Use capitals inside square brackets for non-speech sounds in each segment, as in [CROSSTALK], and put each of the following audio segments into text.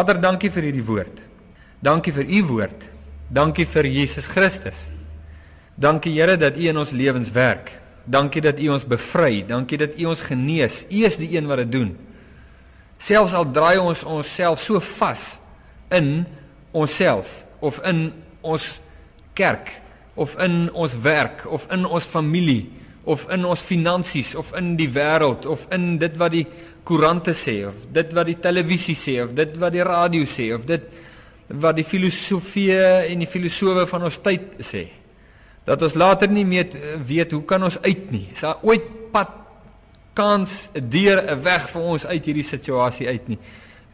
Vader, dankie vir hierdie woord. Dankie vir u woord. Dankie vir Jesus Christus. Dankie Here dat u in ons lewens werk. Dankie dat u ons bevry. Dankie dat u ons genees. U is die een wat dit doen. Selfs al draai ons onsself so vas in onsself of in ons kerk of in ons werk of in ons familie of in ons finansies of in die wêreld of in dit wat die koerante sê of dit wat die televisie sê of dit wat die radio sê of dit wat die filosofie en die filosowe van ons tyd sê dat ons later nie meer weet hoe kan ons uit nie. Is daar ooit pad kans 'n deur 'n weg vir ons uit hierdie situasie uit nie?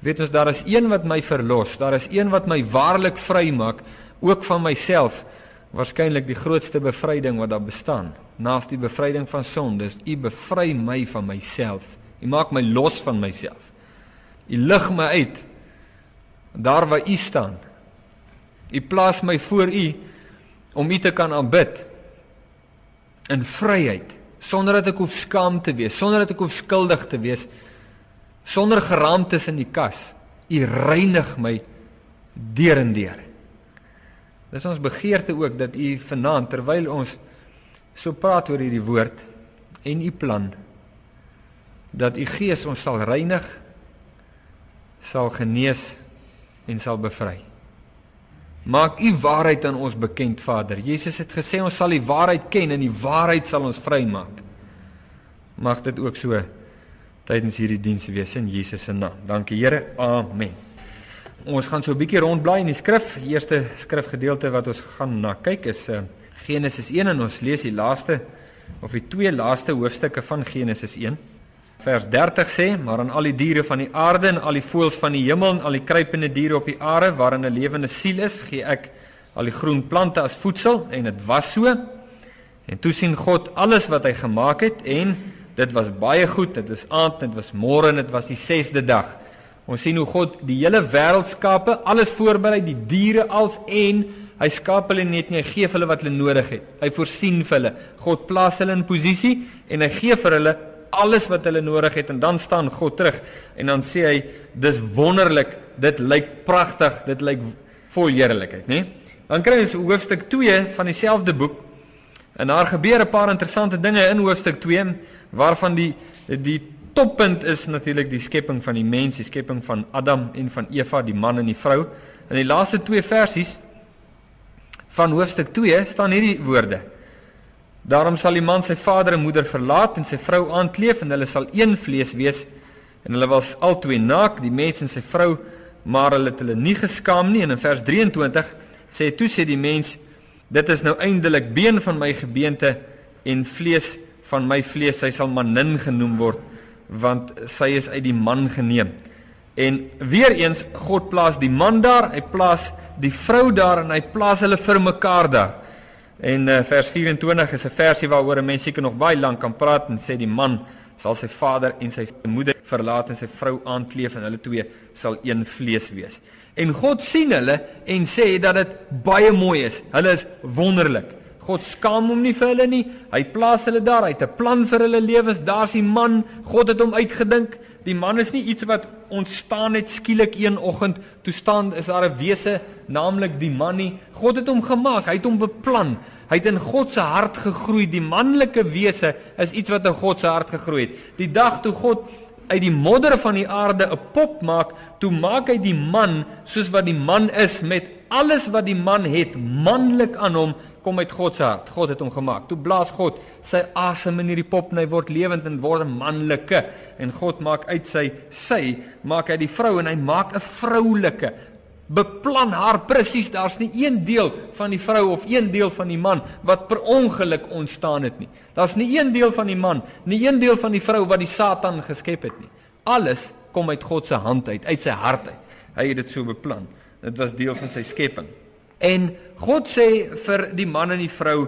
Weet ons daar is een wat my verlos daar is een wat my waarlik vry maak ook van myself waarskynlik die grootste bevryding wat daar bestaan naas die bevryding van sonde is u bevry my van myself u maak my los van myself. U lig my uit daar waar u staan. U plaas my voor u om u te kan aanbid in vryheid sonder dat ek hoef skaam te wees sonder dat ek hoef skuldig te wees sonder geraamtes in die kas. U reinig my deur en deur. Dis ons begeerte ook dat u vanaand terwyl ons so praat oor hierdie woord en u plan dat u gees ons sal reinig sal genees en sal bevry. Maak u waarheid aan ons bekend Vader. Jesus het gesê ons sal die waarheid ken en die waarheid sal ons vrymaak. Mag dit ook so tydens hierdie diens wees in Jesus se naam. Dankie Here. Amen. Ons gaan so 'n bietjie rondblaai in die skrif. Die eerste skrifgedeelte wat ons gaan na kyk is uh, Genesis 1 en ons lees die laaste of die twee laaste hoofstukke van Genesis 1. Vers 30 sê: "Maar aan al die diere van die aarde en al die voëls van die hemel en al die kruipende diere op die aarde waarin 'n lewende siel is, gee ek al die groen plante as voedsel." En dit was so. En toe sien God alles wat hy gemaak het en dit was baie goed. Dit was aand, dit was môre en dit was die 6de dag. Ons sien hoe God die hele wêreld skape, alles voorberei, die diere als en hy skaap hulle net nie, hy gee vir hulle wat hulle nodig het. Hy voorsien vir hulle. God plaas hulle in posisie en hy gee vir hulle alles wat hulle nodig het en dan staan God terug en dan sê hy dis wonderlik, dit lyk pragtig, dit lyk vol heerlikheid, né? Dan kry ons hoofstuk 2 van dieselfde boek. En daar gebeur 'n paar interessante dinge in hoofstuk 2 waarvan die die toppunt is natuurlik die skepping van die mens, die skepping van Adam en van Eva, die man en die vrou. In die laaste twee versies van hoofstuk 2 staan hierdie woorde: Daarom sal die man sy vader en moeder verlaat en sy vrou aankleef en hulle sal een vlees wees. En hulle was albei naak, die mens en sy vrou, maar hulle het hulle nie geskaam nie. En in vers 23 sê toe sê die mens: Dit is nou eindelik been van my gebeente en vlees van my vlees, hy sal manin genoem word want sy is uit die man geneem. En weer eens God plaas die man daar, hy plaas die vrou daar en hy plaas hulle vir mekaar daar. En uh, vers 24 is 'n versie waaroor 'n mens seker nog baie lank kan praat en sê die man sal sy vader en sy moeder verlaat en sy vrou aankleef en hulle twee sal een vlees wees. En God sien hulle en sê dat dit baie mooi is. Hulle is wonderlik. God skaam hom nie vir hulle nie. Hy plaas hulle daar. Hy het 'n plan vir hulle lewens. Daar's die man. God het hom uitgedink. Die man is nie iets wat ontstaan het skielik een oggend. Toe staan is daar 'n wese, naamlik die man nie. God het hom gemaak. Hy het hom beplan. Hy het in God se hart gegroei. Die manlike wese is iets wat in God se hart gegroei het. Die dag toe God uit die modder van die aarde 'n pop maak, toe maak hy die man soos wat die man is met alles wat die man het, manlik aan hom kom uit God se hart. God het hom gemaak. Toe blaas God sy asem in hierdie pop en hy word lewend en word 'n manlike en God maak uit sy sy maak hy die vrou en hy maak 'n vroulike. Beplan haar presies. Daar's nie een deel van die vrou of een deel van die man wat per ongeluk ontstaan het nie. Daar's nie een deel van die man, nie een deel van die vrou wat die Satan geskep het nie. Alles kom uit God se hand uit, uit sy hart uit. Hy het dit so beplan. Dit was deel van sy skepping. En God sê vir die man en die vrou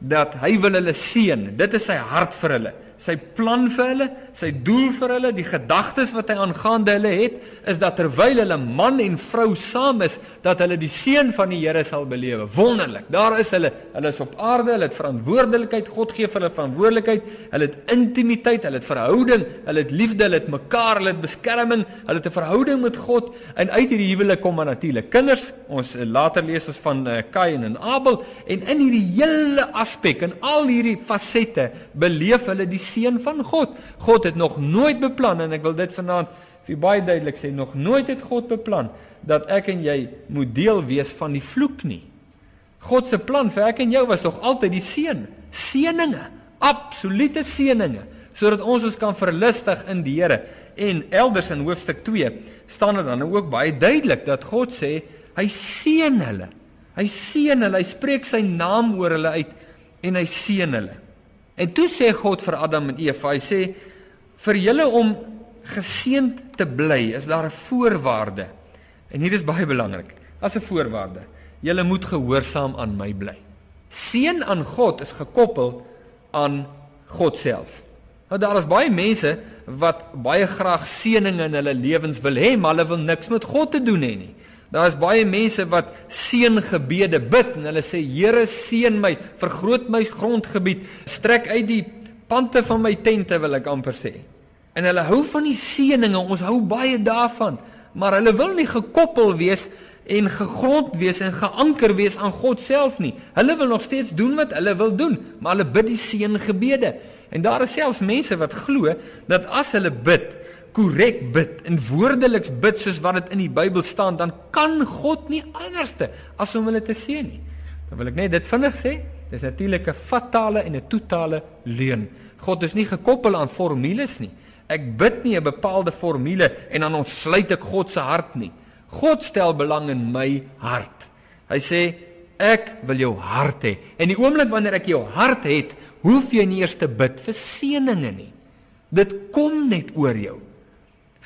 dat hy wil hulle seën. Dit is sy hart vir hulle. Sy plan vir hulle, sy doel vir hulle, die gedagtes wat hy aangaande hulle het, is dat terwyl hulle man en vrou saam is, dat hulle die seën van die Here sal belewe. Wonderlik. Daar is hulle. Hulle is op aarde, hulle het verantwoordelikheid. God gee vir hulle verantwoordelikheid. Hulle het intimiteit, hulle het verhouding, hulle het liefde, hulle het mekaar, hulle het beskerming, hulle het 'n verhouding met God. En uit hierdie huwelik kom maar natuurlik kinders. Ons eh, later lees ons van uh, Kain en Abel en in hierdie hele aspek en al hierdie fasette beleef hulle die seën van God. God het nog nooit beplan en ek wil dit vanaand vir baie duidelik sê, nog nooit het God beplan dat ek en jy moet deel wees van die vloek nie. God se plan vir ek en jou was tog altyd die seën, seëninge, absolute seëninge, sodat ons ons kan verlustig in die Here. En elders in hoofstuk 2 staan dit dan ook baie duidelik dat God sê hy seën hulle. Hy seën hulle, hy spreek sy naam oor hulle uit en hy seën hulle. En toe sê God vir Adam en Eva, hy sê vir julle om geseënd te bly, is daar 'n voorwaarde. En hier is baie belangrik. As 'n voorwaarde, julle moet gehoorsaam aan my bly. Seën aan God is gekoppel aan God self. Nou daar is baie mense wat baie graag seëninge in hulle lewens wil hê, maar hulle wil niks met God te doen hê nie. Daar is baie mense wat seëngebede bid en hulle sê Here seën my, vergroot my grondgebied, strek uit die pante van my tente wil ek amper sê. En hulle hou van die seëninge, ons hou baie daarvan, maar hulle wil nie gekoppel wees en gegrond wees en geanker wees aan God self nie. Hulle wil nog steeds doen wat hulle wil doen, maar hulle bid die seëngebede. En daar is selfs mense wat glo dat as hulle bid, korrek bid en woordeliks bid soos wat dit in die Bybel staan, dan kan God nie anderste as om hulle te seën nie. Dan wil ek net dit vinnig sê, dis natuurlik 'n fatale en 'n totale leuen. God is nie gekoppel aan formules nie. Ek bid nie 'n bepaalde formule en dan ontsluit ek God se hart nie. God stel belang in my hart. Hy sê ek wil jou hart hê. En die oomblik wanneer ek jou hart het, hoef jy nie eers te bid vir seëninge nie. Dit kom net oor jou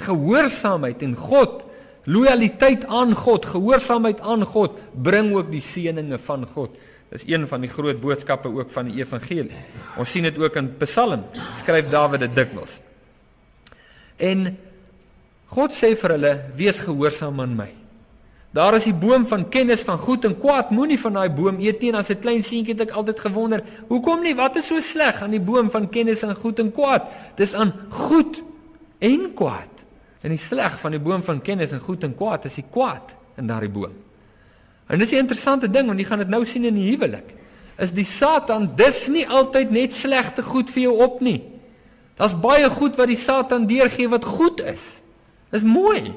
gehoorsaamheid en God, lojaliteit aan God, gehoorsaamheid aan God bring ook die seëninge van God. Dis een van die groot boodskappe ook van die evangelie. Ons sien dit ook in Psalm, skryf Dawid dit dikwels. En God sê vir hulle: "Wees gehoorsaam aan my." Daar is die boom van kennis van goed en kwaad. Moenie van daai boom eet nie. As 'n klein seentjie het ek altyd gewonder, hoekom nie? Wat is so sleg aan die boom van kennis van goed en kwaad? Dis aan goed en kwaad. En die sleg van die boom van kennis en goed en kwaad is die kwaad in daardie boom. En dis 'n interessante ding want jy gaan dit nou sien in die huwelik. Is die Satan dis nie altyd net slegte goed vir jou op nie. Daar's baie goed wat die Satan deurgee wat goed is. Is mooi.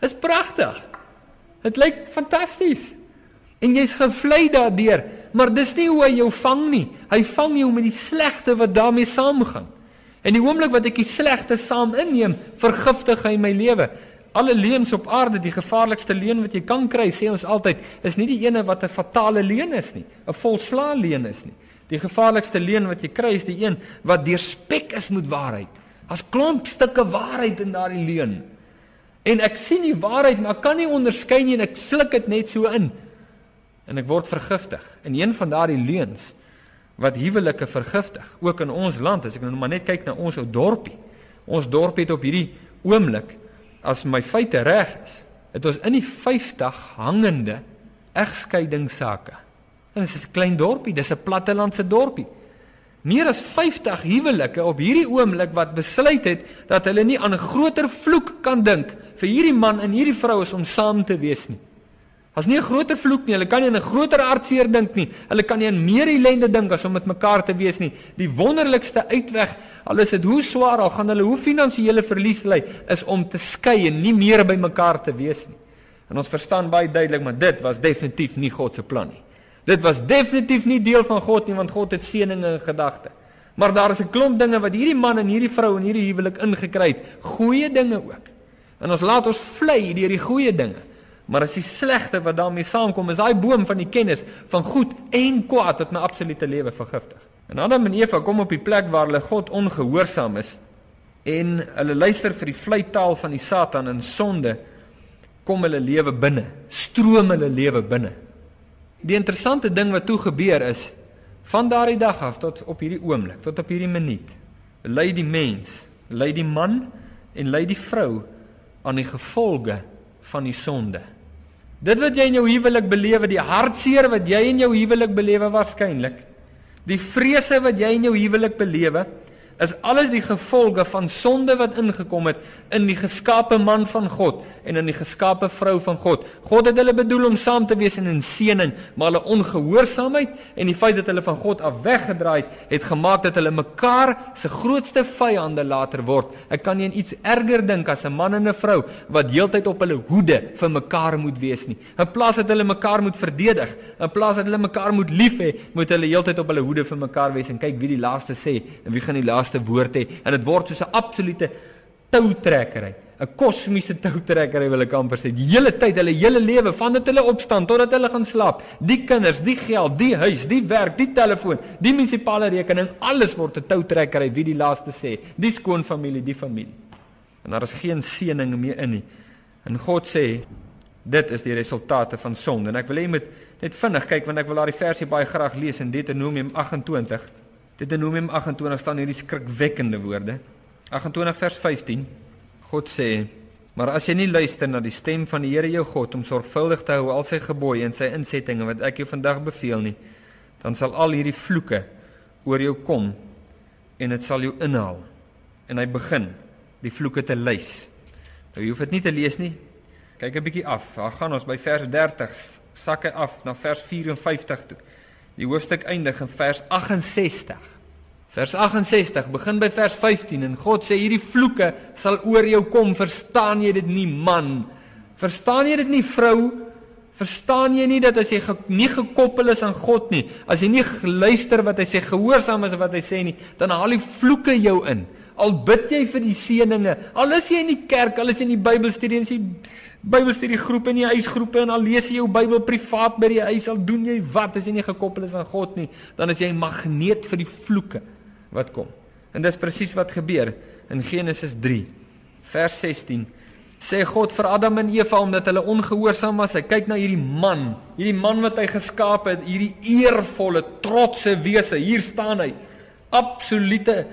Is pragtig. Dit lyk fantasties. En jy's gevlei daardeur, maar dis nie hoe hy jou vang nie. Hy vang jou met die slegte wat daarmee saamgaan. En die oomblik wat ek die slegte saam inneem, vergiftig hy my lewe. Alle leuns op aarde, die gevaarlikste leuen wat jy kan kry, sê ons altyd, is nie die ene wat 'n fatale leuen is nie, 'n volslaa leuen is nie. Die gevaarlikste leuen wat jy kry is die een wat deurspek is met waarheid. As klomp stukke waarheid in daardie leuen. En ek sien die waarheid, maar ek kan nie onderskei nie en ek sluk dit net so in. En ek word vergiftig. En een van daardie leuns wat huwelike vergiftig, ook in ons land, as ek nou maar net kyk na ons ou dorpie. Ons dorp het op hierdie oomblik as my feite reg is, het ons in die 50 hangende egskeidingssake. En dit is 'n klein dorpie, dis 'n plattelandse dorpie. Meer as 50 huwelike op hierdie oomblik wat besluit het dat hulle nie aan 'n groter vloek kan dink vir hierdie man en hierdie vrou is om saam te wees nie. As nie 'n groter vloek nie, hulle kan nie aan 'n groter hartseer dink nie. Hulle kan nie aan meer ellende dink as om met mekaar te wees nie. Die wonderlikste uitweg, al is dit hoe swaar al gaan hulle hoe finansiële verlies ly, is om te skei en nie meer by mekaar te wees nie. En ons verstaan baie duidelik, maar dit was definitief nie God se plan nie. Dit was definitief nie deel van God nie, want God het seëninge in gedagte. Maar daar is 'n klomp dinge wat hierdie man en hierdie vrou en hierdie huwelik ingekry het, goeie dinge ook. En ons laat ons vlei deur die goeie dinge. Maar as die slegte wat daarmee saamkom is daai boom van die kennis van goed en kwaad wat my absolute lewe vergiftig. En Adam en Eva kom op die plek waar hulle God ongehoorsaam is en hulle luister vir die vleitaal van die Satan en sonde kom hulle lewe binne, stroom hulle lewe binne. Die interessante ding wat toe gebeur is van daardie dag af tot op hierdie oomblik, tot op hierdie minuut, lei die mens, lei die man en lei die vrou aan die gevolge van die sonde. Dit wat jy in jou huwelik belewe, die hartseer wat jy in jou huwelik belewe waarskynlik, die vrese wat jy in jou huwelik belewe, is alles die gevolge van sonde wat ingekom het in die geskape man van God en in die geskape vrou van God. God het hulle bedoel om saam te wees in 'n seëning, maar hulle ongehoorsaamheid en die feit dat hulle van God af weggedraai het, het gemaak dat hulle mekaar se grootste vyande later word. Ek kan nie aan iets erger dink as 'n man en 'n vrou wat heeltyd op hulle hoede vir mekaar moet wees nie. In plaas dat hulle mekaar moet verdedig, in plaas dat hulle mekaar moet lief hê, moet hulle heeltyd op hulle hoede vir mekaar wees en kyk wie die laaste sê en wie gaan die laaste laaste woord hê en dit word soos 'n absolute toutrekkery, 'n kosmiese toutrekkery wil ek amper sê. Die hele tyd, hulle hele lewe, van dit hulle opstaan totdat hulle gaan slaap, die kinders, die geld, die huis, die werk, die telefoon, die munisipale rekening, alles word 'n toutrekkery wie die laaste sê, die skoonfamilie, die familie. En daar is geen seëning meer in nie. En God sê dit is die resultate van sonde. En ek wil hê jy moet net vinnig kyk want ek wil daai versie baie graag lees in Deuteronomium 28 Deuteronomium 28 staan hierdie skrikwekkende woorde. 28 vers 15. God sê: "Maar as jy nie luister na die stem van die Here jou God om sorgvuldig te hou al sy gebooie en sy insettinge wat ek jou vandag beveel nie, dan sal al hierdie vloeke oor jou kom en dit sal jou inhaal." En hy begin die vloeke te lys. Nou jy hoef dit nie te lees nie. Kyk 'n bietjie af. Daar gaan ons by vers 30 sakke af na vers 54 toe. Die hoofstuk eindig in vers 68. Vers 68 begin by vers 15 en God sê hierdie vloeke sal oor jou kom, verstaan jy dit nie man? Verstaan jy dit nie vrou? Verstaan jy nie dat as jy ge nie gekoppel is aan God nie, as jy nie luister wat hy sê, gehoorsaam is wat hy sê nie, dan haal die vloeke jou in. Al bid jy vir die seëninge, al is jy in die kerk, al is jy in die Bybelstudie, as jy Bybelstudiegroepe en die huisgroepe en al lees jy jou Bybel privaat by die huis al doen jy wat as jy nie gekoppel is aan God nie dan is jy 'n magneet vir die vloeke wat kom. En dis presies wat gebeur in Genesis 3 vers 16 sê God vir Adam en Eva omdat hulle ongehoorsaam was. Hy kyk na hierdie man, hierdie man wat hy geskaap het, hierdie eervolle, trotse wese. Hier staan hy. Absolute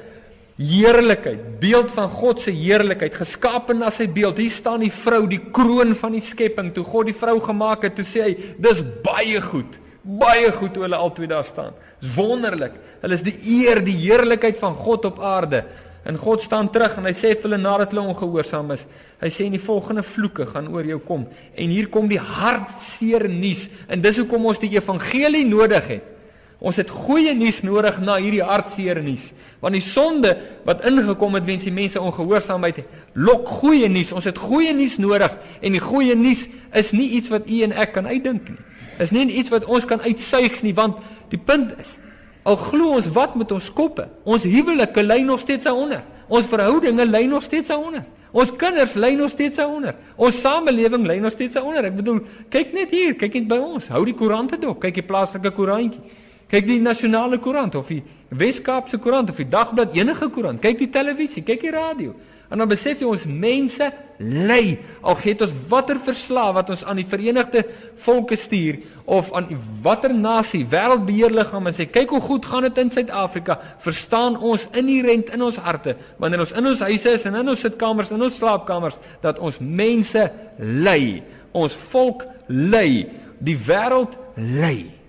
heerlikheid, beeld van God se heerlikheid, geskape na sy beeld. Hier staan die vrou, die kroon van die skepping. Toe God die vrou gemaak het, toe sê hy, dis baie goed. Baie goed hoe hulle albei daar staan. Dis wonderlik. Hulle is die eer, die heerlikheid van God op aarde. En God staan terug en hy sê vir hulle nadat hulle ongehoorsaam is, hy sê en die volgende vloeke gaan oor jou kom. En hier kom die hartseer nuus en dis hoekom ons die evangelie nodig het. Ons het goeie nuus nodig na hierdie hartseer nuus. Want die sonde wat ingekom het weens die mense ongehoorsaamheid lok goeie nuus. Ons het goeie nuus nodig en die goeie nuus is nie iets wat u en ek kan uitdink nie. Is nie iets wat ons kan uitsuig nie want die punt is al glo ons wat met ons koppe, ons huwelike lê nog steeds daaronder. Ons verhoudinge lê nog steeds daaronder. Ons kinders lê nog steeds daaronder. Ons samelewing lê nog steeds daaronder. Ek bedoel, kyk net hier, kyk net by ons. Hou die koerante dop, kyk die plaaslike koerantjie. Kyk die nasionale koerant of die Wes-Kaapse koerant of die dagblad enige koerant. Kyk die televisie, kyk die radio. En dan besef jy ons mense ly. Al gee dit ons watter verslag wat ons aan die Verenigde Volke stuur of aan watter nasie wêreldbeheerliggaam en sê kyk hoe goed gaan dit in Suid-Afrika. Verstaan ons inherent in ons harte wanneer ons in ons huise is en in ons sitkamers en in ons slaapkamers dat ons mense ly. Ons volk ly. Die wêreld ly.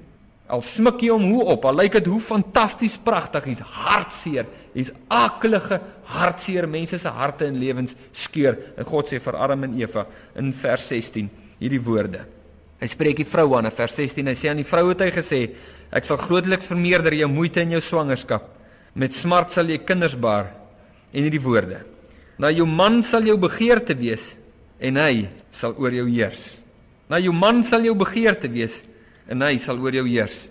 Al smik jy hom hoe op, al lyk dit hoe fantasties pragtig, hy's hartseer. Hy's akelige hartseer mense se harte en lewens skeur. En God sê vir Adam en Eva in vers 16 hierdie woorde. Hy spreek die vrou aan in vers 16. Hy sê aan die vrou het hy gesê: Ek sal grootliks vermeerder jou moeite in jou swangerskap. Met smart sal jy kinders baar. En hierdie woorde. Na jou man sal jou begeerte wees en hy sal oor jou heers. Na jou man sal jou begeerte wees en hy sal oor jou heers.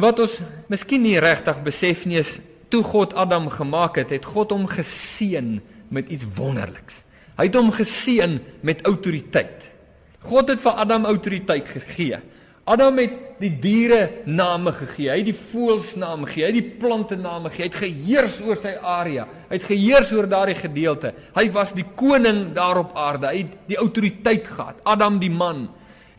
Wat ons miskien nie regtig besef nie is toe God Adam gemaak het, het God hom geseën met iets wonderliks. Hy het hom geseën met autoriteit. God het vir Adam autoriteit gegee. Adam het die diere name gegee. Hy het die voëls name gegee. Hy het die plante name gegee. Hy het geheers oor sy area. Hy het geheers oor daardie gedeelte. Hy was die koning daar op aarde. Hy het die autoriteit gehad. Adam die man.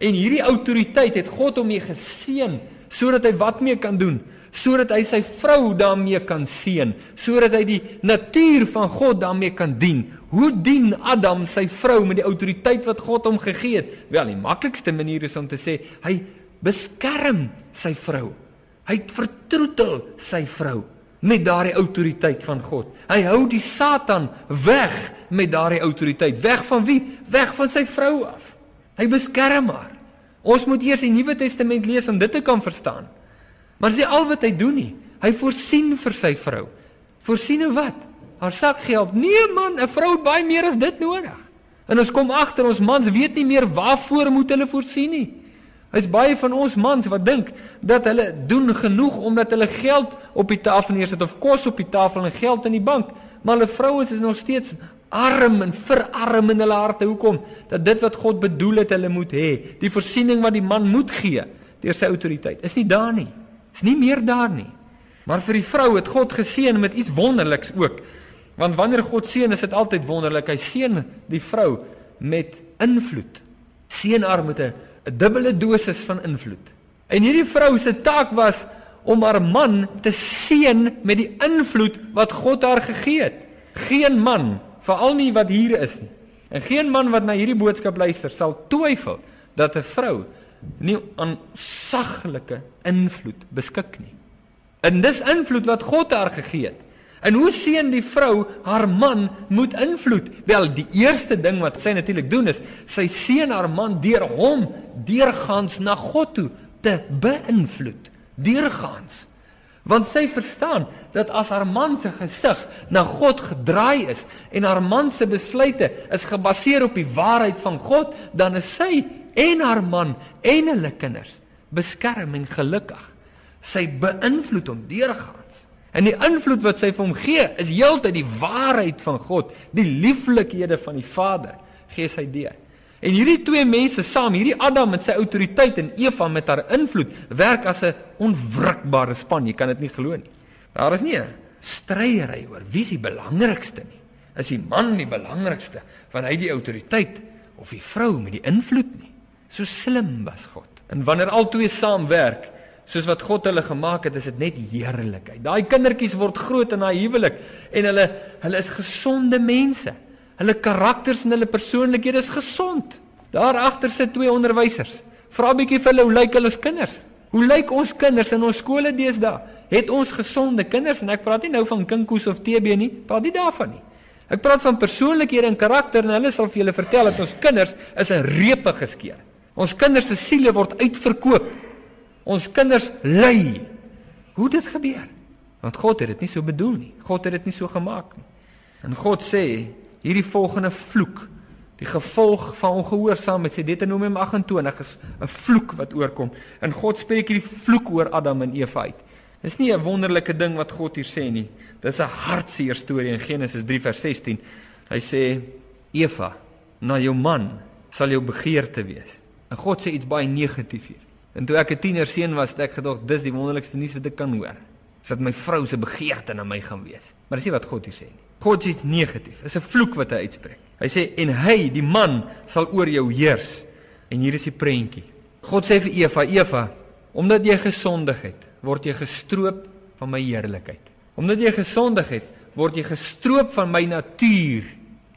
En hierdie autoriteit het God hom mee geseën sodat hy wat mee kan doen? sodat hy sy vrou daarmee kan seën, sodat hy die natuur van God daarmee kan dien. Hoe dien Adam sy vrou met die autoriteit wat God hom gegee het? Wel, die maklikste manier is om te sê hy beskerm sy vrou. Hy vertroetel sy vrou met daardie autoriteit van God. Hy hou die Satan weg met daardie autoriteit. Weg van wie? Weg van sy vrou af. Hy beskerm haar. Ons moet eers die Nuwe Testament lees om dit te kan verstaan. Maar dis al wat hy doen nie. Hy voorsien vir sy vrou. Voorsien hoe wat? Haar sakgeld. Nee man, 'n vrou het baie meer as dit nodig. En ons kom agter ons mans weet nie meer waarvoor moet hulle voorsien nie. Hy's baie van ons mans wat dink dat hulle doen genoeg omdat hulle geld op die tafel neersit of kos op die tafel en geld in die bank, maar hulle vrouens is nog steeds arm en verarm in hulle harte. Hoekom? Dat dit wat God bedoel het hulle moet hê, die voorsiening wat die man moet gee deur sy autoriteit, is nie daar nie. Is nie meer daar nie. Maar vir die vrou het God geseën met iets wonderliks ook. Want wanneer God seën, is dit altyd wonderlik. Hy seën die vrou met invloed. Seën haar met 'n dubbele dosis van invloed. En hierdie vrou se taak was om haar man te seën met die invloed wat God haar gegee het. Geen man, veral nie wat hier is nie. En geen man wat na hierdie boodskap luister sal twyfel dat 'n vrou nie aan saglike invloed beskik nie. En dis invloed wat God haar gegee het. En hoe seën die vrou haar man moet invloed? Wel, die eerste ding wat sy natuurlik doen is sy seën haar man deur hom deurgaans na God toe te beïnvloed. Deurgaans. Want sy verstaan dat as haar man se gesig na God gedraai is en haar man se besluite is gebaseer op die waarheid van God, dan is sy en haar man en hulle kinders beskerm en gelukkig. Sy beïnvloed hom deurgaans. En die invloed wat sy vir hom gee, is heeltyd die waarheid van God, die lieflikhede van die Vader, gee sy deur. En hierdie twee mense saam, hierdie Adam met sy autoriteit en Eva met haar invloed, werk as 'n onwrikbare span. Jy kan dit nie glo nie. Daar is nie 'n stryery oor wie se belangrikste nie. Is die man die belangrikste van hy die autoriteit of die vrou met die invloed nie? So slim was God. En wanneer al twee saam werk, soos wat God hulle gemaak het, is dit net heerlikheid. Daai kindertjies word groot in daai huwelik en hulle hulle is gesonde mense. Hulle karakters en hulle persoonlikhede is gesond. Daar agter sit twee onderwysers. Vra bietjie vir hulle hoe lyk hulle kinders? Hoe lyk ons kinders in ons skole deesdae? Het ons gesonde kinders? En ek praat nie nou van kinkoes of TB nie, praat nie daarvan nie. Ek praat van persoonlikhede en karakter en hulle sal vir julle vertel dat ons kinders is 'n repe geskeur. Ons kinders se siele word uitverkoop. Ons kinders ly. Hoe dit gebeur? Want God het dit nie so bedoel nie. God het dit nie so gemaak nie. En God sê hierdie volgende vloek, die gevolg van ongehoorsaamheid, sê Deuteronomium 28 is 'n vloek wat oorkom. En God spreek hierdie vloek oor Adam en Eva uit. Dis nie 'n wonderlike ding wat God hier sê nie. Dis 'n hartseer storie in Genesis 3 vers 16. Hy sê Eva, na jou man sal jou begeerte wees. En God sê iets baie negatief hier. En toe ek 'n tiener seun was, het ek gedog dis die wonderlikste nuus wat ek kan hoor. Is dat my vrou se begeerte na my gaan wees. Maar dis nie wat God hier sê nie. God sê iets negatief. Dis 'n vloek wat hy uitspreek. Hy sê en hy, die man, sal oor jou heers. En hier is die prentjie. God sê vir Eva, Eva, omdat jy gesondig het, word jy gestroop van my heerlikheid. Omdat jy gesondig het, word jy gestroop van my natuur.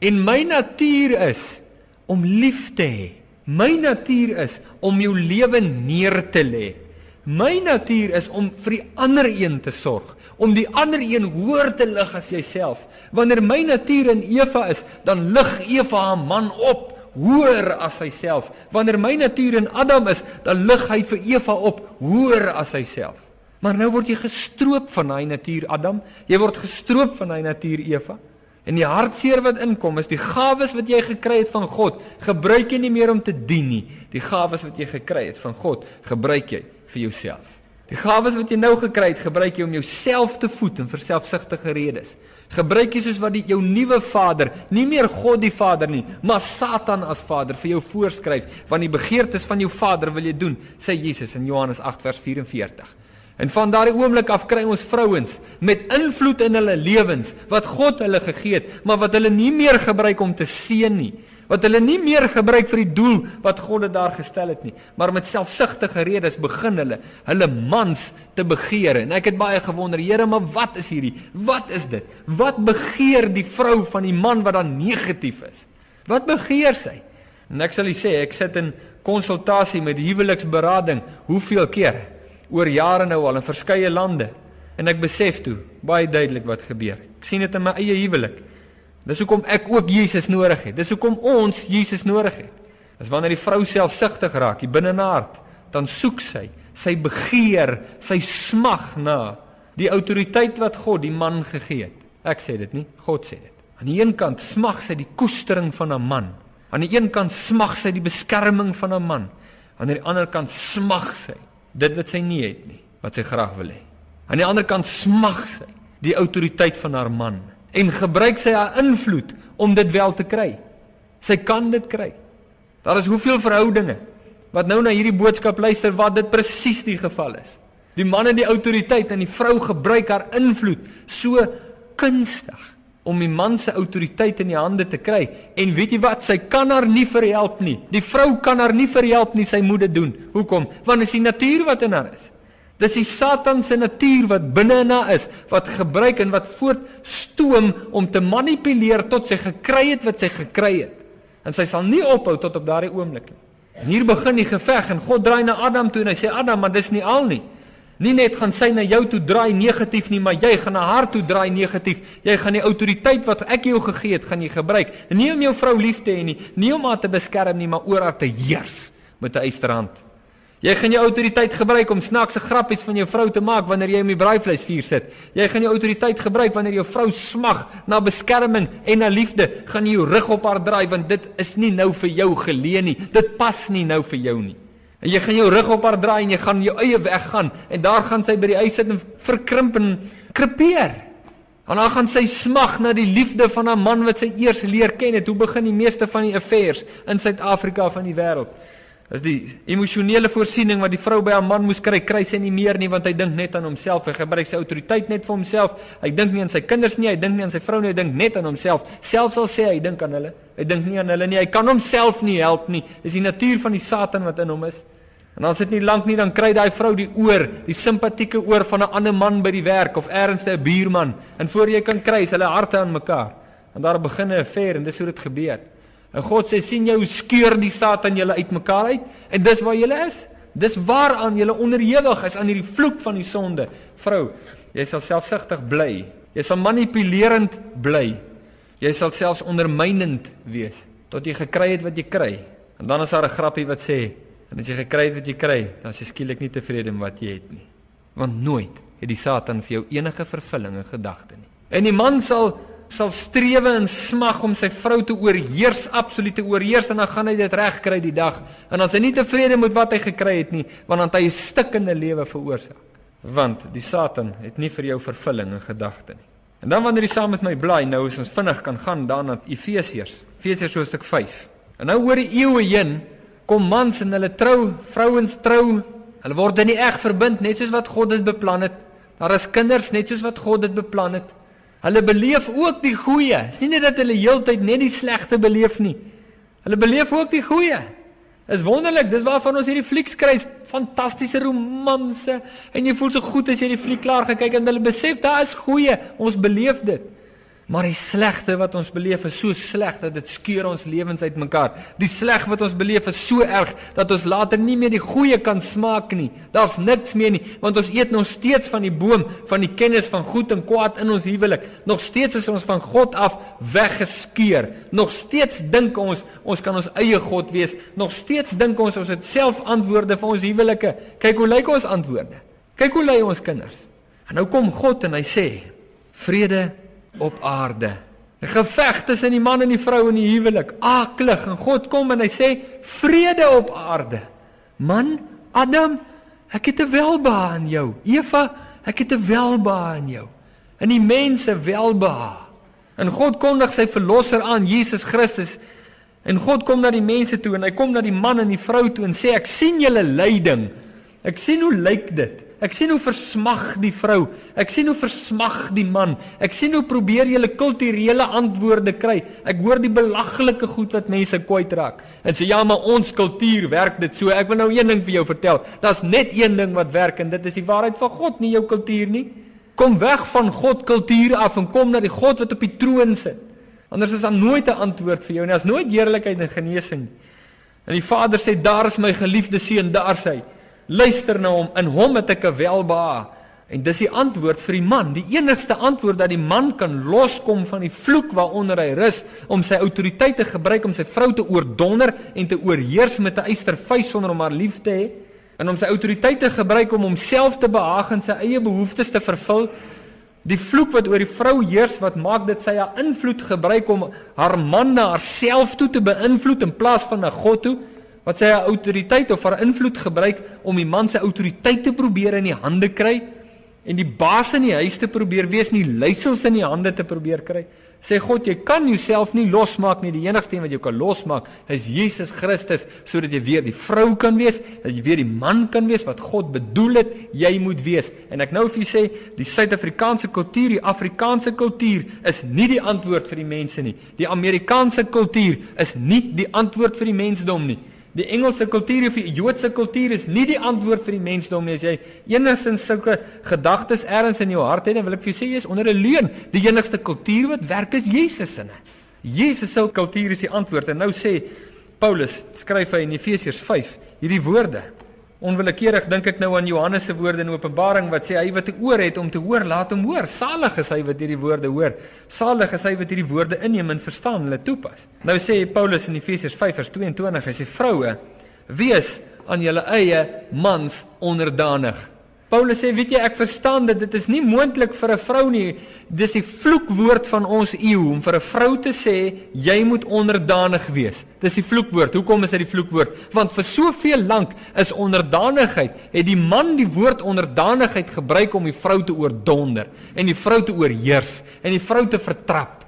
En my natuur is om lief te hê My natuur is om jou lewe neer te lê. My natuur is om vir die ander een te sorg, om die ander een hoër te lig as jouself. Wanneer my natuur in Eva is, dan lig Eva haar man op hoër as hyself. Wanneer my natuur in Adam is, dan lig hy vir Eva op hoër as hyself. Maar nou word jy gestroop van daai natuur Adam, jy word gestroop van daai natuur Eva. En die hartseer wat inkom is die gawes wat jy gekry het van God, gebruik jy nie meer om te dien nie. Die gawes wat jy gekry het van God, gebruik jy vir jouself. Die gawes wat jy nou gekry het, gebruik jy om jouself te voed en vir selfsugtige redes. Gebruik jy soos wat die jou nuwe vader, nie meer God die Vader nie, maar Satan as vader vir jou voorskryf, want die begeertes van jou vader wil jy doen, sê Jesus in Johannes 8 vers 44. En van daardie oomblik af kry ons vrouens met invloed in hulle lewens wat God hulle gegee het, maar wat hulle nie meer gebruik om te seën nie, wat hulle nie meer gebruik vir die doel wat God dit daar gestel het nie, maar met selfsugtige redes begin hulle hulle mans te begeer. En ek het baie gewonder, Here, maar wat is hierdie? Wat is dit? Wat begeer die vrou van die man wat dan negatief is? Wat begeer sy? En ek sal u sê, ek sit in konsultasie met huweliksberading hoeveel keer oor jare nou al in verskeie lande en ek besef toe baie duidelik wat gebeur. Ek sien dit in my eie huwelik. Dis hoekom ek ook Jesus nodig het. Dis hoekom ons Jesus nodig het. As wanneer die vrou selfsugtig raak, die binne hart, dan soek sy, sy begeer, sy smag na die autoriteit wat God die man gegee het. Ek sê dit nie, God sê dit. Aan die een kant smag sy die koestering van 'n man. Aan die een kant smag sy die beskerming van 'n man. Aan die ander kant smag sy dit wat sy nie het nie, wat sy graag wil hê. Aan die ander kant smag sy die autoriteit van haar man en gebruik sy haar invloed om dit wel te kry. Sy kan dit kry. Daar is hoeveel verhoudinge wat nou na hierdie boodskap luister wat dit presies die geval is. Die man het die autoriteit en die vrou gebruik haar invloed so kunstig om die man se autoriteit in die hande te kry. En weet jy wat? Sy kan haar nie verhelp nie. Die vrou kan haar nie verhelp nie. Sy moet dit doen. Hoekom? Want dit is die natuur wat in haar is. Dis die Satan se natuur wat binne in haar is, wat gebruik en wat voortstoom om te manipuleer tot sy gekry het wat sy gekry het. En sy sal nie ophou tot op daardie oomblik nie. En hier begin die geveg en God draai na Adam toe en hy sê Adam, maar dis nie al nie. Nie net gaan sy na jou toe draai negatief nie, maar jy gaan na haar toe draai negatief. Jy gaan die autoriteit wat ek jou gegee het, gaan jy gebruik. Nie om jou vrou lief te hê nie, nie om haar te beskerm nie, maar oor haar te heers met 'n eysterhand. Jy gaan jou autoriteit gebruik om snaakse grappies van jou vrou te maak wanneer jy om die braaivleisvuur sit. Jy gaan jou autoriteit gebruik wanneer jou vrou smag na beskerming en na liefde, gaan jy jou rug op haar draai want dit is nie nou vir jou geleen nie. Dit pas nie nou vir jou nie. En jy gaan jou rug op haar draai en jy gaan jou eie weg gaan en daar gaan sy by die huis sit en verkrimp en krepeer. En dan gaan sy smag na die liefde van 'n man wat sy eers leer ken het. Hoe begin die meeste van die affairs in Suid-Afrika van die wêreld? Dis die emosionele voorsiening wat die vrou by haar man moes kry, kry sy nie meer nie want hy dink net aan homself. Hy gebruik sy autoriteit net vir homself. Hy dink nie aan sy kinders nie, hy dink nie aan sy vrou nie, hy dink net aan homself. Selfs al sê hy dink aan hulle, hy dink nie aan hulle nie. Hy kan homself nie help nie. Dis die natuur van die Satan wat in hom is. En dan sit nie lank nie dan kry daai vrou die oor, die simpatieke oor van 'n ander man by die werk of ergens 'n buurman. En voor jy kan kry, is hulle harte aan mekaar. En daar begin 'n affair en dis hoe dit gebeur. En God sê sien hoe skeur die Satan julle uitmekaar uit en dis waar julle is. Dis waaraan julle onderhewig is aan hierdie vloek van die sonde. Vrou, jy sal selfsugtig bly. Jy sal manipulerend bly. Jy sal selfs ondermynend wees tot jy gekry het wat jy kry. En dan is daar 'n grappie wat sê En as jy gekry het wat jy kry, dan is jy skielik nie tevrede met wat jy het nie. Want nooit het die Satan vir jou enige vervulling in gedagte nie. En die man sal sal strewe en smag om sy vrou te oorheers, absolute oorheers en dan gaan hy dit reg kry die dag. En as hy nie tevrede met wat hy gekry het nie, want dan het hy 'n stikkende lewe veroorsaak. Want die Satan het nie vir jou vervulling in gedagte nie. En dan wanneer jy saam met my bly, nou is ons vinnig kan gaan daarna Efesiërs, Efesiërs hoofstuk 5. En nou oor die eeue heen kom mans en hulle trou, vrouens trou. Hulle word in die eg verbind net soos wat God dit beplan het. Daar is kinders net soos wat God dit beplan het. Hulle beleef ook die goeie. Dis nie net dat hulle heeltyd net die slegte beleef nie. Hulle beleef ook die goeie. Is wonderlik, dis waarvan ons hierdie flieks kry, fantastiese romanse en jy voel so goed as jy die fliek klaar gekyk en hulle besef daar is goeie. Ons beleef dit. Maar die slegte wat ons beleef is so sleg dat dit skeur ons lewens uitmekaar. Die sleg wat ons beleef is so erg dat ons later nie meer die goeie kan smaak nie. Daar's niks meer nie, want ons eet nog steeds van die boom van die kennis van goed en kwaad in ons huwelik. Nog steeds is ons van God af weggeskeur. Nog steeds dink ons ons kan ons eie God wees. Nog steeds dink ons ons het self antwoorde vir ons huwelike. Kyk hoe lyk ons antwoorde. Kyk hoe lei ons kinders. En nou kom God en hy sê: "Vrede op aarde. 'n Geveg tussen die man en die vrou in die huwelik. Aklig en God kom en hy sê vrede op aarde. Man, Adam, ek het 'n welbehae in jou. Eva, ek het 'n welbehae in jou. In die mense welbehae. En God kondig sy verlosser aan, Jesus Christus. En God kom na die mense toe en hy kom na die man en die vrou toe en sê ek sien julle lyding. Ek sien hoe lyk dit? Ek sien hoe versmag die vrou. Ek sien hoe versmag die man. Ek sien hoe probeer julle kulturele antwoorde kry. Ek hoor die belaglike goed wat mense kwytraak. En sê ja, maar ons kultuur werk dit so. Ek wil nou een ding vir jou vertel. Daar's net een ding wat werk en dit is die waarheid van God, nie jou kultuur nie. Kom weg van God kultuur af en kom na die God wat op die troon sit. Anders is daar nooit 'n antwoord vir jou nie. Daar's nooit heerlikheid en genesing nie. En die Vader sê daar is my geliefde seun, daar sy. Luister na hom, in hom het ek 'n welbehae. En dis die antwoord vir die man, die enigste antwoord dat die man kan loskom van die vloek waaronder hy rus om sy autoriteit te gebruik om sy vrou te oordonder en te oorheers met 'n eystervuis sonder om haar lief te hê en om sy autoriteit te gebruik om homself te behaag en sy eie behoeftes te vervul. Die vloek wat oor die vrou heers wat maak dit sy haar invloed gebruik om haar man na haarself toe te beïnvloed in plaas van na God toe wat sy autoriteit of haar invloed gebruik om die man se autoriteit te probeer in die hande kry en die baas in die huis te probeer wees nie leiersels in die hande te probeer kry. Sê God jy kan jouself nie losmaak nie. Die enigste een wat jou kan losmaak is Jesus Christus sodat jy weer die vrou kan wees dat jy weer die man kan wees wat God bedoel het jy moet wees. En ek nou vir julle sê die Suid-Afrikaanse kultuur die Afrikaanse kultuur is nie die antwoord vir die mense nie. Die Amerikaanse kultuur is nie die antwoord vir die mensdom nie Die Engelse kultuur of die Joodse kultuur is nie die antwoord vir die mensdom nie. As jy enigstens sulke gedagtes ergens in jou hart het, dan wil ek vir jou sê jy is onder 'n leuen. Die enigste kultuur wat werk is Jesus se. Jesus se kultuur is die antwoord. En nou sê Paulus, skryf hy in Efesiërs 5 hierdie woorde. Onwillekeurig dink ek nou aan Johannes se woorde in Openbaring wat sê hy wat 'n oor het om te hoor, laat hom hoor. Salig is hy wat hierdie woorde hoor. Salig is hy wat hierdie woorde inneem en verstaan hulle toepas. Nou sê Paulus in Efesiërs 5:22, hy sê vroue, wees aan julle eie mans onderdanig Paulus sê, weet jy, ek verstaan dit, dit is nie moontlik vir 'n vrou nie. Dis die vloekwoord van ons eeu om vir 'n vrou te sê jy moet onderdanig wees. Dis die vloekwoord. Hoekom is dit die vloekwoord? Want vir soveel lank is onderdanigheid, het die man die woord onderdanigheid gebruik om die vrou te oordonder en die vrou te oorheers en die vrou te vertrap.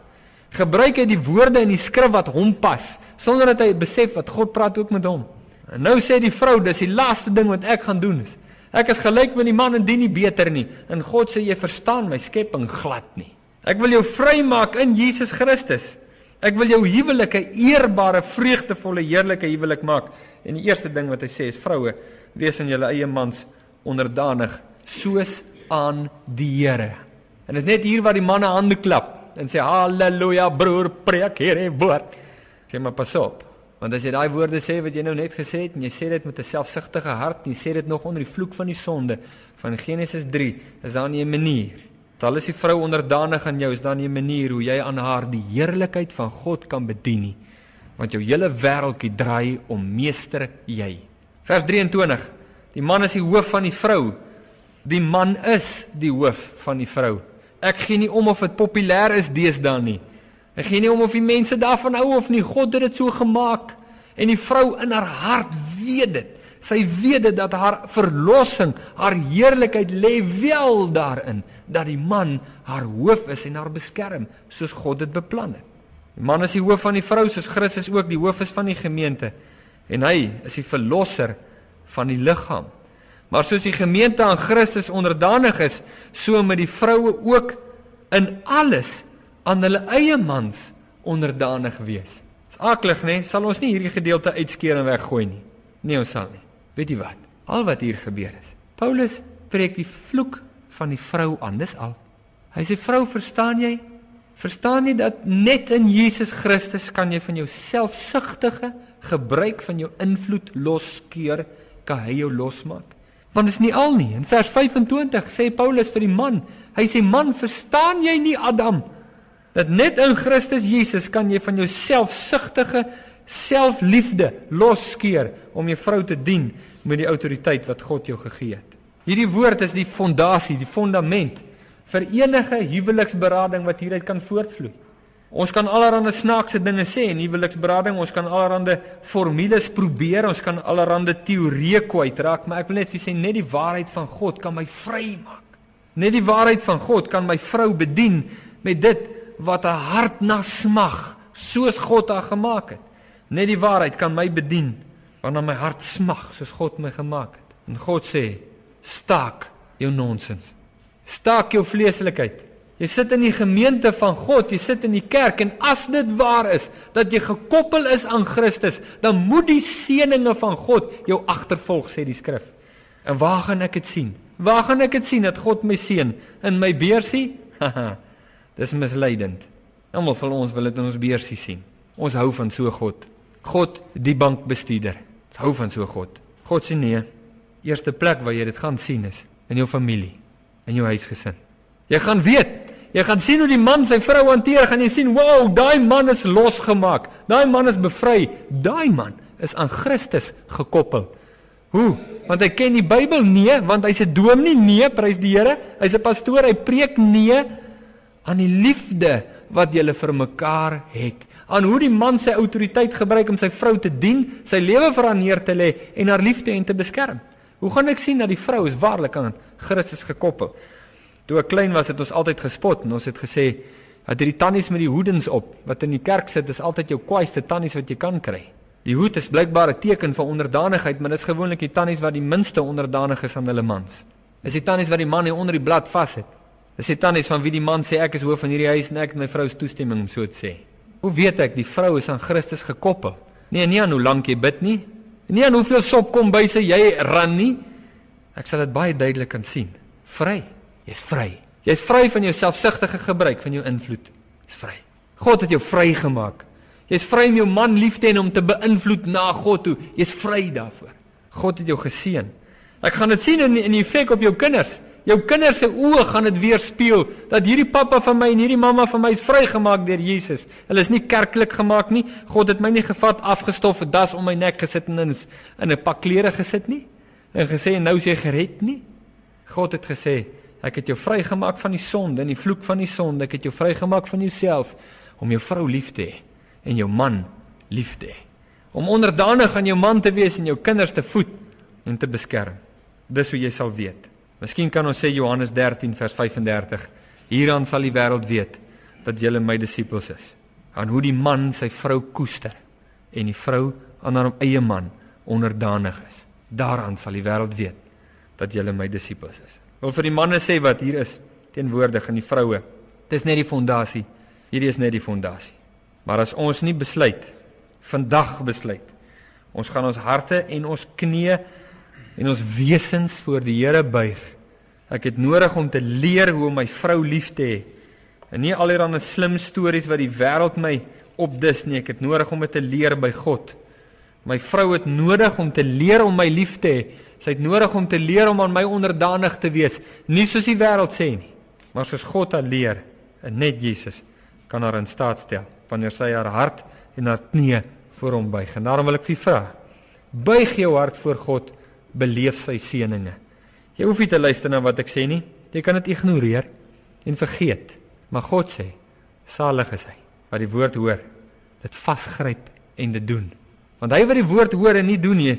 Gebruik hy die woorde in die skrif wat hom pas sonder dat hy besef wat God praat ook met hom. En nou sê die vrou, dis die laaste ding wat ek gaan doen is Ek is gelyk met die man en dien nie beter nie. En God sê jy verstaan my skepping glad nie. Ek wil jou vrymaak in Jesus Christus. Ek wil jou huwelik 'n eerbare, vreugdevolle, heerlike huwelik maak. En die eerste ding wat hy sê is vroue, wees aan julle eie mans onderdanig soos aan die Here. En dit is net hier waar die manne hande klap en sê haleluja broer, preek hierdie woord. Sê maar pas op. Want as jy daai woorde sê wat jy nou net gesê het en jy sê dit met 'n selfsugtige hart en jy sê dit nog onder die vloek van die sonde van Genesis 3, is daar nie 'n manier. Tal is die vrou onderdanig aan jou, is daar nie 'n manier hoe jy aan haar die heerlikheid van God kan bedien nie. Want jou hele wêreldjie draai om meester jy. Vers 23. Die man is die hoof van die vrou. Die man is die hoof van die vrou. Ek gee nie om of dit populêr is deesdae nie. Ek gee nie om of die mense daarvan hou of nie. God het dit so gemaak en die vrou in haar hart weet dit. Sy weet dit dat haar verlossing, haar heerlikheid lê wel daarin dat die man haar hoof is en haar beskerm soos God dit beplan het. Die man is die hoof van die vrou soos Christus ook die hoof is van die gemeente en hy is die verlosser van die liggaam. Maar soos die gemeente aan Christus onderdanig is, so moet die vroue ook in alles aan hulle eie mans onderdanig wees. Dis aklig, nê? Sal ons nie hierdie gedeelte uitskeer en weggooi nie. Nee, ons sal nie. Weet jy wat? Al wat hier gebeur is. Paulus preek die vloek van die vrou aan. Dis al. Hy sê vrou, verstaan jy? Verstaan jy dat net in Jesus Christus kan jy van jou selfsugtige gebruik van jou invloed loskeur, kan hy jou losmaak? Want dis nie al nie. In vers 25 sê Paulus vir die man, hy sê man, verstaan jy nie Adam? Dat net in Christus Jesus kan jy van jou selfsugtige selfliefde losskeer om jou vrou te dien met die autoriteit wat God jou gegee het. Hierdie woord is die fondasie, die fondament vir enige huweliksberading wat hieruit kan voortvloei. Ons kan allerlei snaakse dinge sê in huweliksberading, ons kan allerlei formules probeer, ons kan allerlei teorieë kwytraak, maar ek wil net vir sê net die waarheid van God kan my vry maak. Net die waarheid van God kan my vrou bedien met dit wat 'n hart na smag, soos God haar gemaak het. Net die waarheid kan my bedien wanneer my hart smag soos God my gemaak het. En God sê: "Staak jou nonsens. Staak jou vleeslikheid. Jy sit in die gemeente van God, jy sit in die kerk en as dit waar is dat jy gekoppel is aan Christus, dan moet die seëninge van God jou agtervolg, sê die skrif. En waar gaan ek dit sien? Waar gaan ek dit sien dat God my seën in my beursie? Haha. [LAUGHS] Dis misleidend. Almal van ons wil dit in ons beursie sien. Ons hou van so God. God, die bankbestuurder. Ons hou van so God. God sê nee. Eerste plek waar jy dit gaan sien is in jou familie, in jou huisgesin. Jy gaan weet, jy gaan sien hoe die man sy vrou hanteer, gaan jy sien, "Wow, daai man is losgemaak. Daai man is bevry. Daai man is aan Christus gekoppel." Hoe? Want hy ken die Bybel nee, want hy's 'n dominee nee, prys die Here. Hy's 'n pastoor, hy preek nee aan die liefde wat julle vir mekaar het. Aan hoe die man sy autoriteit gebruik om sy vrou te dien, sy lewe vir haar neer te lê en haar liefde en te beskerm. Hoe gaan ek sien dat die vrou is waarlik aan Christus gekoppel? Toe ek klein was, het ons altyd gespot en ons het gesê dat hierdie tannies met die hoedens op wat in die kerk sit, is altyd jou kwaaiste tannies wat jy kan kry. Die hoed is blykbaar 'n teken van onderdanigheid, maar dit is gewoonlik die tannies wat die minste onderdanig is aan hulle mans. Dis die tannies wat die man hier onder die blad vashet. Dis die tannies van wie die man sê ek is hoof van hierdie huis en ek het my vrou se toestemming om so te sê. Hoe weet ek die vrou is aan Christus gekoppel? Nee, nie aan hoe lank jy bid nie. Nie aan hoeveel sop kom by sy jy ran nie. Ek sal dit baie duidelik kan sien. Vry. Jy's vry. Jy's vry van jou selfsugtige gebruik van jou invloed. Jy's vry. God het jou vrygemaak. Jy's vry om jou man lief te hê en om te beïnvloed na God toe. Jy's vry daarvoor. God het jou geseën. Ek gaan dit sien in in die effek op jou kinders. Jou kinders se oë gaan dit weerspieël dat hierdie pappa van my en hierdie mamma van my is vrygemaak deur Jesus. Hulle is nie kerklik gemaak nie. God het my nie gevat, afgestof, 'n das om my nek gesit en in 'n pak klere gesit nie en gesê nou is jy gered nie. God het gesê, ek het jou vrygemaak van die sonde en die vloek van die sonde. Ek het jou vrygemaak van jouself om jou vrou lief te hê en jou man lief te hê. Om onderdanig aan jou man te wees en jou kinders te voed en te beskerm. Dis hoe jy sal weet. Miskien kan ons sê Johannes 13 vers 35. Hieraan sal die wêreld weet dat julle my disippels is. Aan hoe die man sy vrou koester en die vrou aan haar eie man onderdanig is. Daaraan sal die wêreld weet dat julle my disippels is. Wil vir die manne sê wat hier is teenwoordig in die vroue. Dis net die fondasie. Hierdie is net die fondasie. Maar as ons nie besluit vandag besluit ons gaan ons harte en ons knieë en ons wesens voor die Here buig. Ek het nodig om te leer hoe om my vrou lief te hê. En nie allerlei slim stories wat die wêreld my opdis nie. Ek het nodig om dit te leer by God. My vrou het nodig om te leer om my lief te hê. Sy het nodig om te leer om aan my onderdanig te wees, nie soos die wêreld sê nie, maar soos God haar leer. En net Jesus kan haar in staat stel wanneer sy haar hart en haar knie voor hom buig. En daarom wil ek vir vra, buig jou hart voor God, beleef sy seëninge. Jy hoef nie te luister na wat ek sê nie. Jy kan dit ignoreer en vergeet. Maar God sê, salig is hy wat die woord hoor, dit vasgryp en dit doen. Want hy wat die woord hoor en nie doen nie,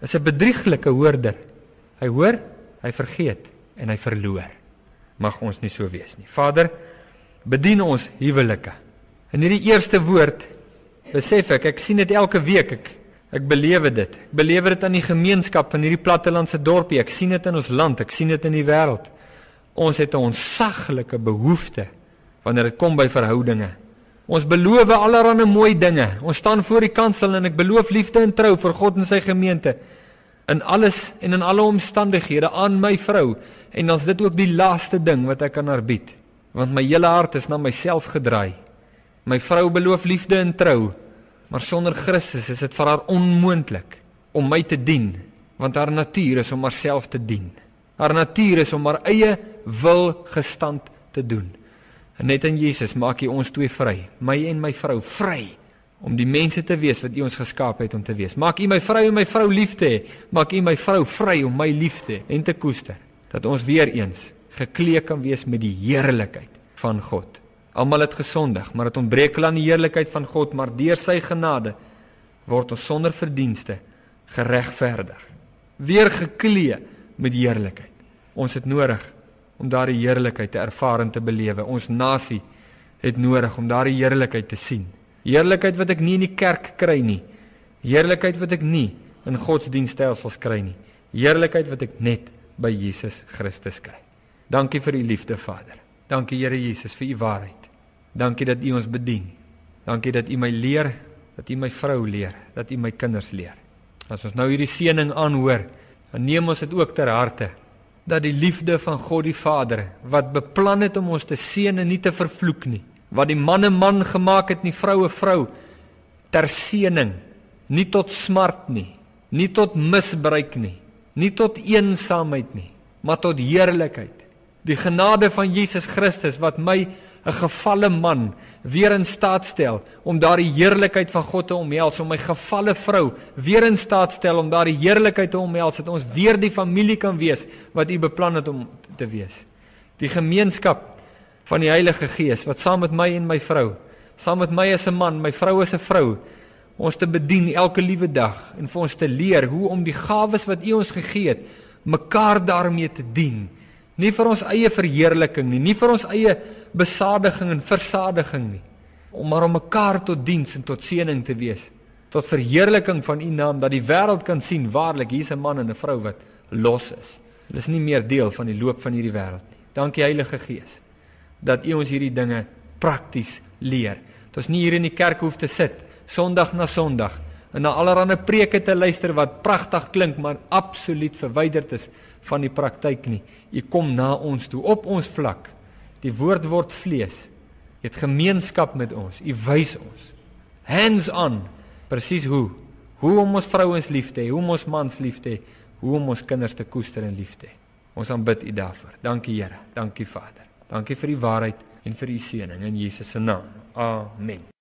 is 'n bedrieglike hoorder. Hy hoor, hy vergeet en hy verloor. Mag ons nie so wees nie. Vader, bedien ons huwelike. In hierdie eerste woord besef ek, ek sien dit elke week. Ek ek belewe dit. Ek belewe dit aan die gemeenskap van hierdie plattelandse dorpie. Ek sien dit in ons land, ek sien dit in die wêreld. Ons het 'n onsaglike behoefte wanneer dit kom by verhoudinge. Ons beloof allerlei mooi dinge. Ons staan voor die kansel en ek beloof liefde en trou vir God en sy gemeente in alles en in alle omstandighede aan my vrou en dan's dit ook die laaste ding wat ek kan aanbied want my hele hart is na myself gedraai. My vrou beloof liefde en trou, maar sonder Christus is dit vir haar onmoontlik om my te dien, want haar natuur is om haarself te dien. Haar natuur is om haar eie wil gestand te doen. En net in Jesus maak hy ons twee vry, my en my vrou vry om die mense te wees wat U ons geskaap het om te wees. Maak U my vrou en my vrou lief te hê. Maak U my vrou vry om my lief te hê en te koester. Dat ons weer eens geklee kan wees met die heerlikheid van God. Almal het gesondig, maar dit ontbreek hulle aan die heerlikheid van God, maar deur sy genade word ons sonder verdienste geregverdig. Weer geklee met heerlikheid. Ons het nodig om daardie heerlikheid te ervaar en te belewe. Ons nasie het nodig om daardie heerlikheid te sien. Heerlikheid wat ek nie in die kerk kry nie. Heerlikheid wat ek nie in godsdienststelsels kry nie. Heerlikheid wat ek net by Jesus Christus kry. Dankie vir u liefde, Vader. Dankie Here Jesus vir u waarheid. Dankie dat u ons bedien. Dankie dat u my leer, dat u my vrou leer, dat u my kinders leer. As ons nou hierdie seëning aanhoor, dan neem ons dit ook ter harte dat die liefde van God die Vader wat beplan het om ons te seën en nie te vervloek nie, wat die man 'n man gemaak het, nie vroue vrou ter seëning, nie tot smart nie, nie tot misbruik nie, nie tot eensaamheid nie, maar tot heerlikheid. Die genade van Jesus Christus wat my 'n gefalle man weer in staat stel om daardie heerlikheid van God te omhels, om my gefalle vrou weer in staat stel om daardie heerlikheid te omhels, dat ons weer die familie kan wees wat U beplan het om te wees. Die gemeenskap van die Heilige Gees wat saam met my en my vrou, saam met my as 'n man, my vrou as 'n vrou, ons te bedien elke liewe dag en vir ons te leer hoe om die gawes wat U ons gegee het, mekaar daarmee te dien. Nie vir ons eie verheerliking nie, nie vir ons eie besadiging en versadiging nie, om maar om mekaar tot diens en tot seëning te wees, tot verheerliking van U naam dat die wêreld kan sien waarlik hier's 'n man en 'n vrou wat los is. Hulle is nie meer deel van die loop van hierdie wêreld nie. Dankie Heilige Gees dat U ons hierdie dinge prakties leer. Dat ons nie hier in die kerk hoef te sit Sondag na Sondag en na allerlei preke te luister wat pragtig klink maar absoluut verwyderd is van die praktyk nie. U kom na ons toe op ons vlak. Die woord word vlees. Jy het gemeenskap met ons. U wys ons. Hands on. Presies hoe? Hoe om ons vrouens lief te hê, hoe om ons mans lief te hê, hoe om ons kinders te koester en lief te hê. Ons aanbid U daarvoor. Dankie Here. Dankie Vader. Dankie vir die waarheid en vir U seëning in Jesus se naam. Amen.